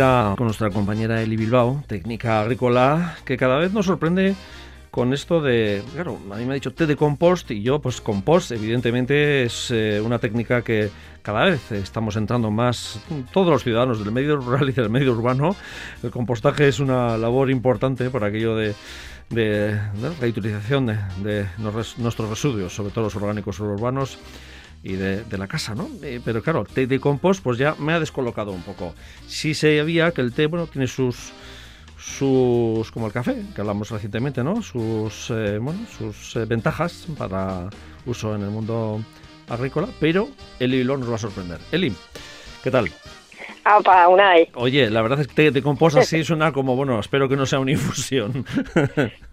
con nuestra compañera Eli Bilbao, técnica agrícola, que cada vez nos sorprende con esto de, claro, a mí me ha dicho té de compost y yo pues compost evidentemente es eh, una técnica que cada vez estamos entrando más todos los ciudadanos del medio rural y del medio urbano. El compostaje es una labor importante por aquello de, de, la utilización de, de nuestros residuos, sobre todo los orgánicos urbanos y de, la casa, ¿no? Eh, pero claro, té de compost pues ya me ha descolocado un poco. Sí sabía que el té, bueno, tiene sus sus como el café que hablamos recientemente no sus eh, bueno sus eh, ventajas para uso en el mundo agrícola pero el hilo nos va a sorprender Eli qué tal Ah, para Unai. Oye, la verdad es que te, te compos así suena como, bueno, espero que no sea una infusión.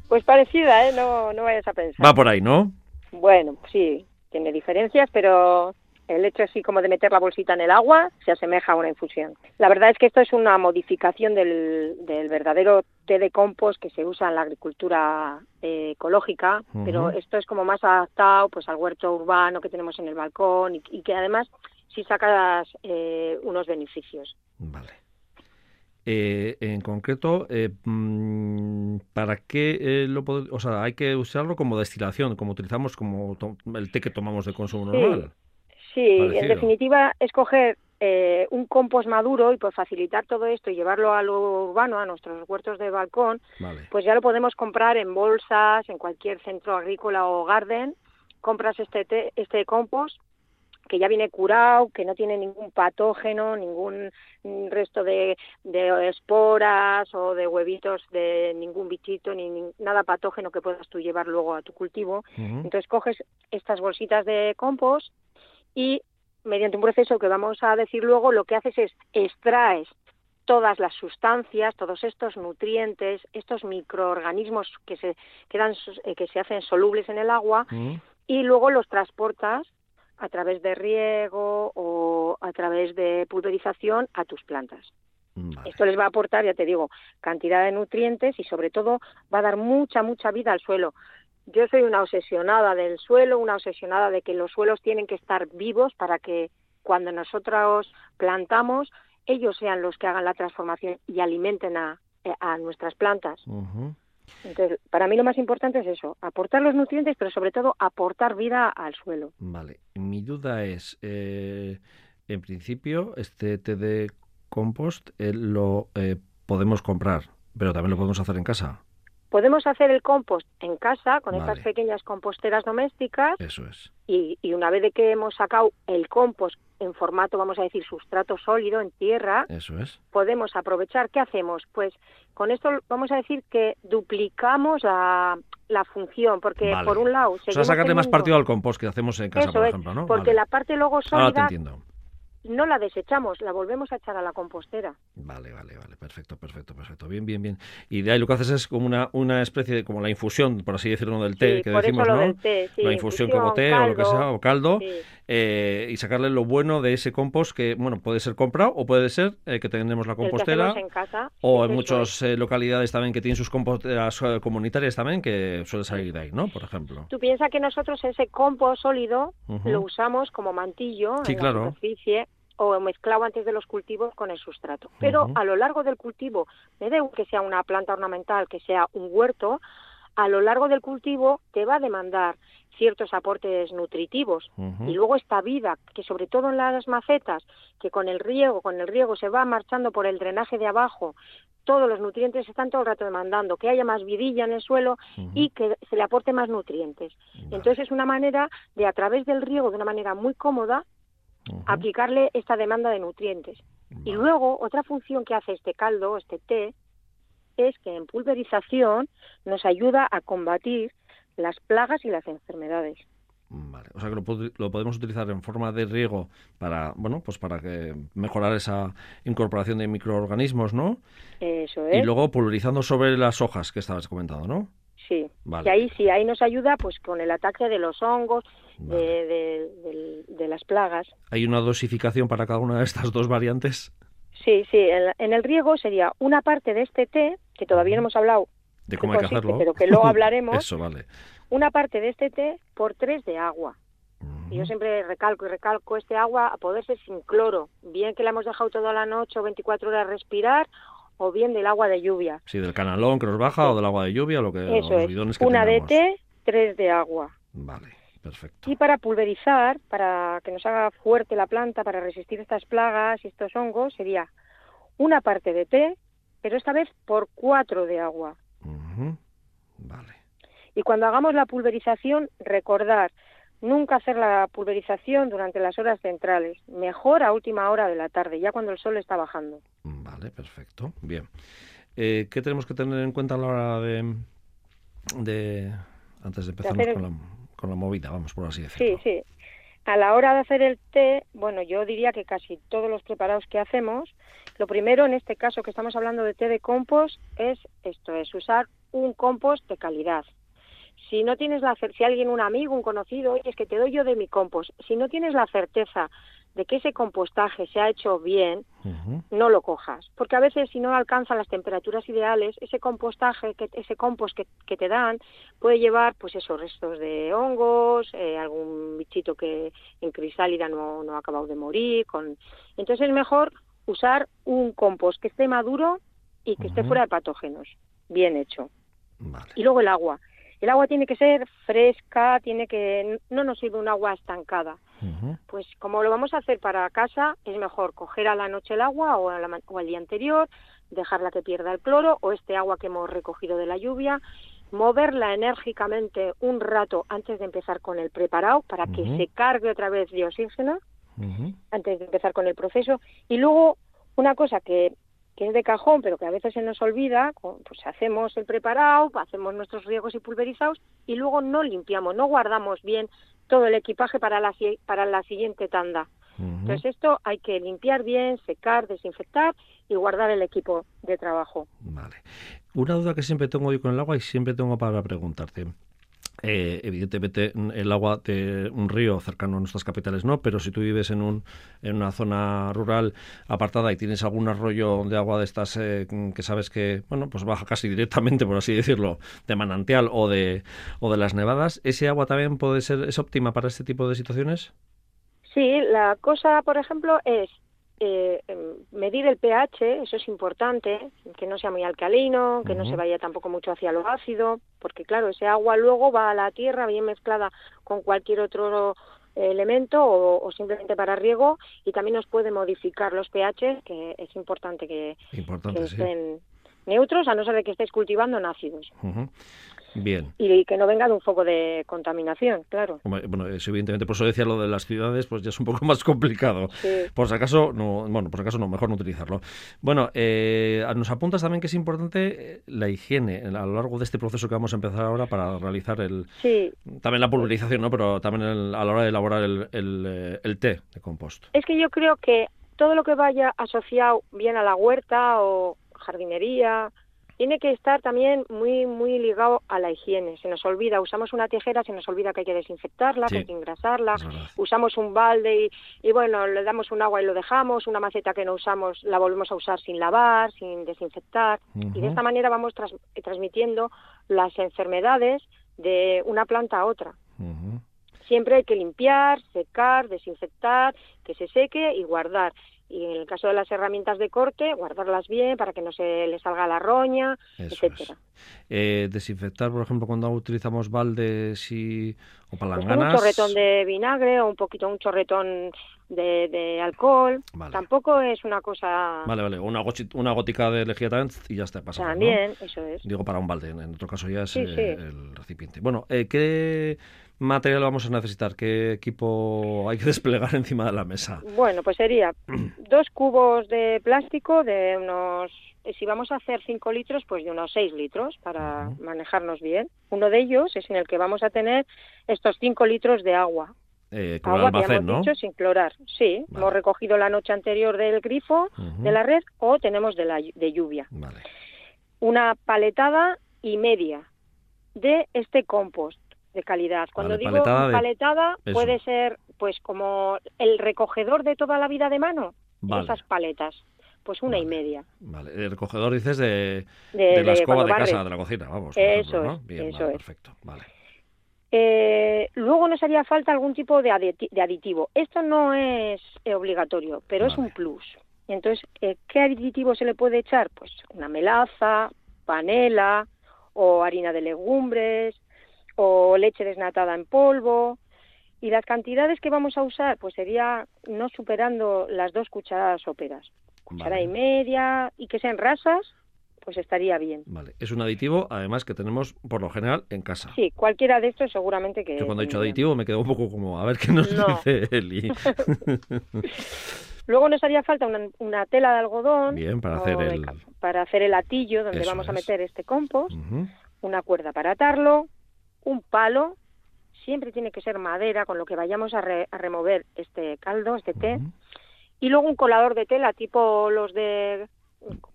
pues parecida, ¿eh? No, no vayas a pensar. Va por ahí, ¿no? Bueno, sí, tiene diferencias, pero el hecho así como de meter la bolsita en el agua se asemeja a una infusión. La verdad es que esto es una modificación del, verdadero té de compost que se usa en la agricultura eh, ecológica, pero esto es como más adaptado pues al huerto urbano que tenemos en el balcón y, que además sí sacas eh, unos beneficios. Vale. Eh, en concreto, mm, ¿para qué lo o sea, hay que usarlo como destilación, como utilizamos como el té que tomamos de consumo normal? Sí, en definitiva, escoger eh, un compost maduro y por facilitar todo esto y llevarlo a lo urbano, a nuestros huertos de balcón, pues ya lo podemos comprar en bolsas, en cualquier centro agrícola o garden. Compras este, este compost que ya viene curado, que no tiene ningún patógeno, ningún resto de, esporas o de huevitos de ningún bichito, ni, nada patógeno que puedas tú llevar luego a tu cultivo. Entonces coges estas bolsitas de compost y mediante un proceso que vamos a decir luego, lo que haces es extraes todas las sustancias, todos estos nutrientes, estos microorganismos que se quedan eh, que se hacen solubles en el agua y luego los transportas a través de riego o a través de pulverización a tus plantas. Esto les va a aportar, ya te digo, cantidad de nutrientes y sobre todo va a dar mucha, mucha vida al suelo yo soy una obsesionada del suelo, una obsesionada de que los suelos tienen que estar vivos para que cuando nosotros plantamos, ellos sean los que hagan la transformación y alimenten a, eh, nuestras plantas. Entonces, para mí lo más importante es eso, aportar los nutrientes, pero sobre todo aportar vida al suelo. Vale, mi duda es, eh, en principio, este té de compost eh, lo podemos comprar, pero también lo podemos hacer en casa. Podemos hacer el compost en casa con estas pequeñas composteras domésticas. Eso es. Y, una vez de que hemos sacado el compost en formato, vamos a decir, sustrato sólido en tierra, Eso es. podemos aprovechar. ¿Qué hacemos? Pues con esto vamos a decir que duplicamos la, función, porque por un lado... O sea, sacarle más partido al compost que hacemos en casa, por ejemplo, ¿no? Porque la parte luego sólida no la desechamos, la volvemos a echar a la compostera. Vale, vale, vale, perfecto, perfecto, perfecto. Bien, bien, bien. Y de ahí lo que haces es como una, una especie de, como la infusión, por así decirlo, del té, que decimos, ¿no? la infusión, como té o lo que sea, o caldo, eh, y sacarle lo bueno de ese compost que, bueno, puede ser comprado o puede ser eh, que tenemos la compostera. en casa. O en muchas eh, localidades también que tienen sus composteras comunitarias también, que suele salir de ahí, ¿no? Por ejemplo. Tú piensas que nosotros ese compost sólido lo usamos como mantillo en la superficie o mezclado antes de los cultivos con el sustrato. Pero a lo largo del cultivo, me que sea una planta ornamental, que sea un huerto, a lo largo del cultivo te va a demandar ciertos aportes nutritivos. Y luego esta vida que sobre todo en las macetas que con el riego con el riego se va marchando por el drenaje de abajo todos los nutrientes están todo el rato demandando que haya más vidilla en el suelo y que se le aporte más nutrientes. Entonces es una manera de a través del riego de una manera muy cómoda aplicarle esta demanda de nutrientes. Y luego, otra función que hace este caldo, este té, es que en pulverización nos ayuda a combatir las plagas y las enfermedades. Vale. O sea que lo, podemos utilizar en forma de riego para, bueno, pues para que mejorar esa incorporación de microorganismos, ¿no? Eso es. Y luego pulverizando sobre las hojas que estabas comentando, ¿no? Sí. Y ahí sí, ahí nos ayuda pues con el ataque de los hongos, de, de, las plagas. ¿Hay una dosificación para cada una de estas dos variantes? Sí, sí. En, el riego sería una parte de este té, que todavía no hemos hablado de cómo hay que hacerlo, pero que luego hablaremos. Eso, vale. Una parte de este té por tres de agua. Y yo siempre recalco y recalco este agua a poder ser sin cloro, bien que la hemos dejado toda la noche o 24 horas respirar o bien del agua de lluvia. Sí, del canalón que nos baja o del agua de lluvia, lo que Eso es. Una de té, tres de agua. Vale, perfecto. Y para pulverizar, para que nos haga fuerte la planta, para resistir estas plagas y estos hongos, sería una parte de té, pero esta vez por cuatro de agua. Vale. Y cuando hagamos la pulverización, recordar nunca hacer la pulverización durante las horas centrales, mejor a última hora de la tarde, ya cuando el sol está bajando. Vale, perfecto. Bien. Eh, ¿Qué tenemos que tener en cuenta a la hora de, de antes de empezar con, la, con la movida, vamos por así decirlo? Sí, sí. A la hora de hacer el té, bueno, yo diría que casi todos los preparados que hacemos, lo primero en este caso que estamos hablando de té de compost es esto, es usar un compost de calidad. Si no tienes la si alguien, un amigo, un conocido, oye, es que te doy yo de mi compost, si no tienes la certeza de que ese compostaje se ha hecho bien, no lo cojas. Porque a veces si no alcanza las temperaturas ideales, ese compostaje, que, ese compost que, te dan, puede llevar pues esos restos de hongos, eh, algún bichito que en crisálida no, no ha acabado de morir. Con... Entonces es mejor usar un compost que esté maduro y que esté fuera de patógenos, bien hecho. Y luego el agua. El agua tiene que ser fresca, tiene que no nos sirve un agua estancada. Pues como lo vamos a hacer para casa, es mejor coger a la noche el agua o, al día anterior, dejarla que pierda el cloro o este agua que hemos recogido de la lluvia, moverla enérgicamente un rato antes de empezar con el preparado para que se cargue otra vez de oxígeno antes de empezar con el proceso y luego una cosa que que es de cajón, pero que a veces se nos olvida, pues hacemos el preparado, hacemos nuestros riegos y pulverizados y luego no limpiamos, no guardamos bien todo el equipaje para la, para la siguiente tanda. Entonces esto hay que limpiar bien, secar, desinfectar y guardar el equipo de trabajo. Vale. Una duda que siempre tengo hoy con el agua y siempre tengo para preguntarte. Eh, evidentemente el agua de un río cercano a nuestras capitales no, pero si tú vives en, un, en una zona rural apartada y tienes algún arroyo de agua de estas eh, que sabes que bueno pues baja casi directamente por así decirlo de manantial o de o de las nevadas, ese agua también puede ser es óptima para este tipo de situaciones. Sí, la cosa por ejemplo es eh, em, medir el pH, eso es importante, que no sea muy alcalino, que no se vaya tampoco mucho hacia lo ácido, porque claro, ese agua luego va a la tierra bien mezclada con cualquier otro elemento o, simplemente para riego y también nos puede modificar los pH, que es importante que, estén neutros, a no ser de que estés cultivando en ácidos. Bien. Y que no venga de un foco de contaminación, claro. Bueno, evidentemente, por eso decía lo de las ciudades, pues ya es un poco más complicado. Por si acaso, no, bueno, por si acaso no, mejor no utilizarlo. Bueno, eh, nos apuntas también que es importante eh, la higiene a lo largo de este proceso que vamos a empezar ahora para realizar el... Sí. También la pulverización, ¿no? Pero también a la hora de elaborar el, el, eh, el té de compost. Es que yo creo que todo lo que vaya asociado bien a la huerta o jardinería, tiene que estar también muy muy ligado a la higiene. Se nos olvida, usamos una tijera, se nos olvida que hay que desinfectarla, que hay que engrasarla. Usamos un balde y, bueno, le damos un agua y lo dejamos. Una maceta que no usamos la volvemos a usar sin lavar, sin desinfectar. Y de esta manera vamos transmitiendo las enfermedades de una planta a otra. Siempre hay que limpiar, secar, desinfectar, que se seque y guardar y en el caso de las herramientas de corte, guardarlas bien para que no se le salga la roña, etcétera. Eh, desinfectar, por ejemplo, cuando utilizamos baldes y o pues palanganas. un chorretón de vinagre o un poquito un chorretón de, alcohol. Tampoco es una cosa. Vale, vale. Una, una gótica de lejía y ya está pasando. También, eso es. Digo para un balde. En otro caso ya es eh, el recipiente. Bueno, eh, ¿qué material vamos a necesitar? ¿Qué equipo hay que desplegar encima de la mesa? Bueno, pues sería dos cubos de plástico de unos, si vamos a hacer 5 litros, pues de unos 6 litros para manejarnos bien. Uno de ellos es en el que vamos a tener estos 5 litros de agua. Eh, agua almacén, ¿no? dicho, sin clorar, sí. Hemos recogido la noche anterior del grifo, de la red, o tenemos de, la, de lluvia. Una paletada y media de este compost de calidad. Cuando digo paletada, puede ser pues como el recogedor de toda la vida de mano, esas paletas. Pues una y media. Vale, el recogedor dices de, de, la escoba de casa, de la cocina, vamos. Eso es, Bien, eso perfecto, vale. Eh, luego nos haría falta algún tipo de, aditivo. Esto no es obligatorio, pero es un plus. Entonces, eh, ¿qué aditivo se le puede echar? Pues una melaza, panela o harina de legumbres o leche desnatada en polvo. Y las cantidades que vamos a usar, pues sería no superando las dos cucharadas soperas. Cuchara y media y que sean rasas, pues estaría bien. Vale, es un aditivo además que tenemos por lo general en casa. Sí, cualquiera de estos seguramente que... Yo cuando he dicho aditivo me quedo un poco como, a ver qué nos dice Eli. Luego nos haría falta una, tela de algodón. Bien, para hacer el... Para hacer el atillo donde vamos a meter este compost. Una cuerda para atarlo. Un palo. Siempre tiene que ser madera con lo que vayamos a, remover este caldo, este té. Y luego un colador de tela tipo los de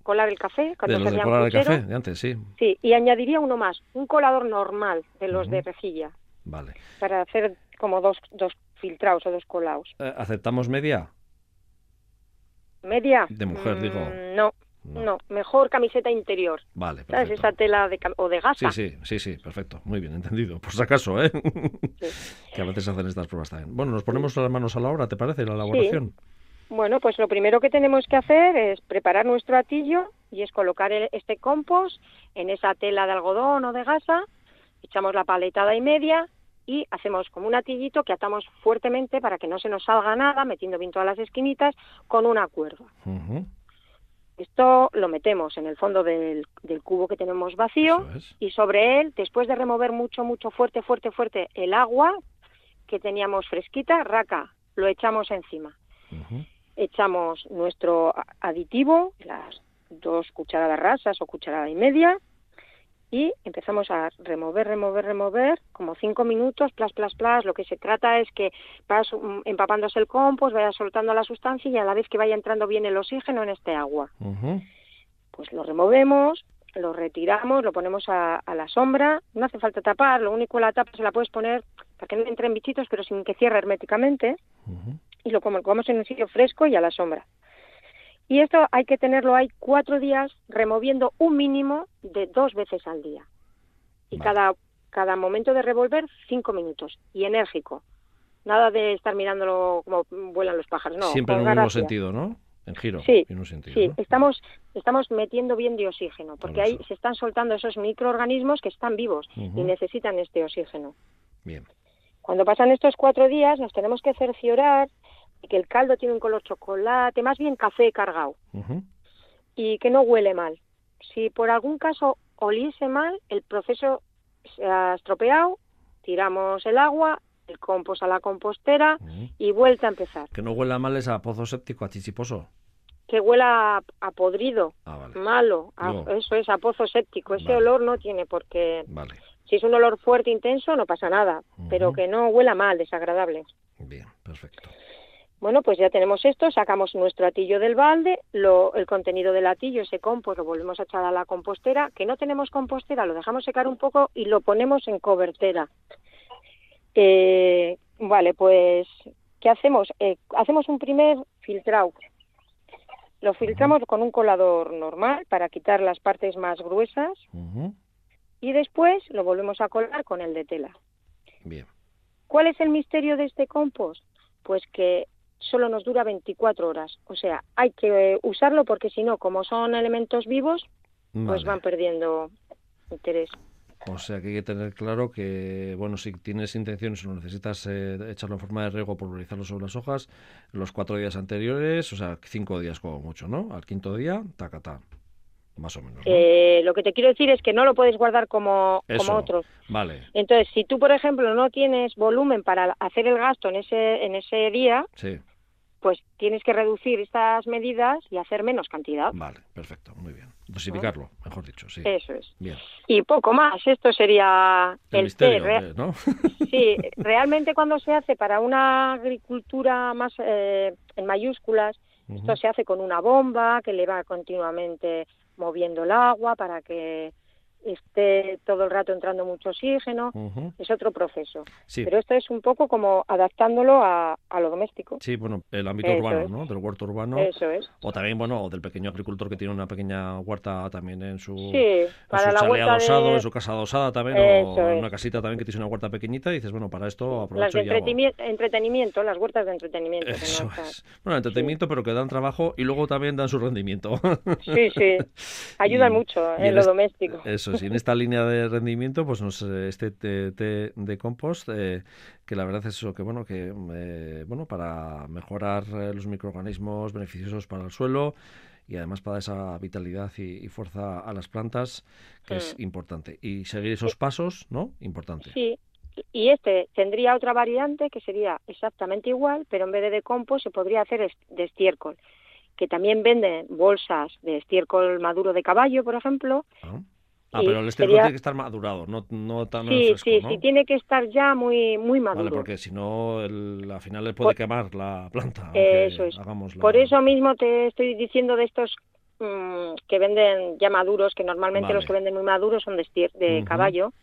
colar el café. Cuando de los de colar el café, de antes, sí. Sí, y añadiría uno más. Un colador normal de los de rejilla. Vale. Para hacer como dos, dos filtrados o dos colados. Eh, ¿Aceptamos media? ¿Media? De mujer, digo. Mm, no, no, mejor camiseta interior. Vale, perfecto. ¿Sabes? Esa tela de, o de gasa. Sí, sí, sí, sí, perfecto. Muy bien, entendido. Por si acaso, ¿eh? que a veces hacen estas pruebas también. Bueno, nos ponemos las manos a la obra, ¿te parece, la elaboración? Bueno, pues lo primero que tenemos que hacer es preparar nuestro atillo y es colocar este compost en esa tela de algodón o de gasa, echamos la paletada y media y hacemos como un atillito que atamos fuertemente para que no se nos salga nada, metiendo bien todas las esquinitas, con una cuerda. Esto lo metemos en el fondo del, cubo que tenemos vacío y sobre él, después de remover mucho, mucho, fuerte, fuerte, fuerte el agua que teníamos fresquita, raca, lo echamos encima. Echamos nuestro aditivo, las dos cucharadas rasas o cucharada y media, y empezamos a remover, remover, remover, como cinco minutos, plas, plas, plas. Lo que se trata es que vas empapándose el compost, vaya soltando la sustancia y a la vez que vaya entrando bien el oxígeno en este agua. Pues lo removemos, lo retiramos, lo ponemos a, la sombra. No hace falta tapar, lo único la tapa se la puedes poner para que no entren bichitos, pero sin que cierre herméticamente. Y lo comemos en un sitio fresco y a la sombra. Y esto hay que tenerlo ahí cuatro días removiendo un mínimo de dos veces al día. Y cada, cada momento de revolver, cinco minutos. Y enérgico. Nada de estar mirándolo como vuelan los pájaros. No, Siempre en un mismo sentido, ¿no? En giro. Sí, en un sentido, sí. Estamos, estamos metiendo bien de oxígeno, porque ahí se están soltando esos microorganismos que están vivos y necesitan este oxígeno. Bien. Cuando pasan estos cuatro días, nos tenemos que cerciorar que el caldo tiene un color chocolate, más bien café cargado, y que no huele mal. Si por algún caso oliese mal, el proceso se ha estropeado, tiramos el agua, el compost a la compostera y vuelta a empezar. Que no huela mal es a pozo séptico, a chichiposo. Que huela a, podrido, ah, malo, eso es a pozo séptico. Ese olor no tiene por qué. Si es un olor fuerte, intenso, no pasa nada, pero que no huela mal, desagradable. Bien, perfecto. Bueno, pues ya tenemos esto, sacamos nuestro atillo del balde, lo, el contenido del atillo, ese compost, lo volvemos a echar a la compostera, que no tenemos compostera, lo dejamos secar un poco y lo ponemos en cobertera. Eh, vale, pues, ¿qué hacemos? Eh, hacemos un primer filtrado. Lo filtramos con un colador normal para quitar las partes más gruesas y después lo volvemos a colar con el de tela. Bien. ¿Cuál es el misterio de este compost? Pues que solo nos dura 24 horas. O sea, hay que usarlo porque si no, como son elementos vivos, pues van perdiendo interés. O sea que hay que tener claro que, bueno, si tienes intenciones o necesitas eh, echarlo en forma de riego, pulverizarlo sobre las hojas, los cuatro días anteriores, o sea, cinco días como mucho, ¿no? Al quinto día, tacatá, más o menos. Eh, lo que te quiero decir es que no lo puedes guardar como, como otros. Vale. Entonces, si tú, por ejemplo, no tienes volumen para hacer el gasto en ese, en ese día, sí pues tienes que reducir estas medidas y hacer menos cantidad. Vale, perfecto, muy bien. Dosificarlo, mejor dicho, sí. Eso es. Bien. Y poco más, esto sería el, misterio, ¿no? sí, realmente cuando se hace para una agricultura más eh, en mayúsculas, esto se hace con una bomba que le va continuamente moviendo el agua para que esté todo el rato entrando mucho oxígeno, es otro proceso. Pero esto es un poco como adaptándolo a, lo doméstico. Sí, bueno, el ámbito urbano, ¿no? Del huerto urbano. Eso es. O también, bueno, del pequeño agricultor que tiene una pequeña huerta también en su, sí, para su la adosado, en su casa adosada también, o en una casita también que tiene una huerta pequeñita y dices, bueno, para esto aprovecho las de entretenimiento, las huertas de entretenimiento. Eso es. Bueno, entretenimiento, pero que dan trabajo y luego también dan su rendimiento. Sí, sí. Ayudan mucho en lo doméstico. Eso sí, en esta línea de rendimiento, pues nos, este té, de compost, eh, que la verdad es eso, que bueno, que eh, bueno, para mejorar eh, los microorganismos beneficiosos para el suelo y además para esa vitalidad y, fuerza a las plantas, que es mm. importante. Y seguir esos pasos, ¿no? Importante. Sí, y este tendría otra variante que sería exactamente igual, pero en vez de de compost se podría hacer de estiércol, que también venden bolsas de estiércol maduro de caballo, por ejemplo, ah. Ah, pero el estiércol tiene que estar madurado, no, no tan sí, fresco, Sí, sí, tiene que estar ya muy muy maduro. Vale, porque si no, al final le puede quemar la planta. Eso es. Por eso mismo te estoy diciendo de estos mm, que venden ya maduros, que normalmente los que venden muy maduros son de, de caballo,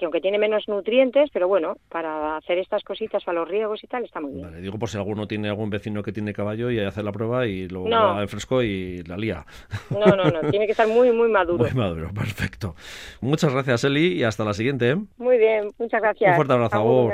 que aunque tiene menos nutrientes, pero bueno, para hacer estas cositas a los riegos y tal está muy bien. Vale, digo por si alguno tiene algún vecino que tiene caballo y hace la prueba y lo no. fresco y la lía. No, no, no, tiene que estar muy, muy maduro. Muy maduro, perfecto. Muchas gracias, Eli, y hasta la siguiente. ¿eh? Muy bien, muchas gracias. Un fuerte abrazo.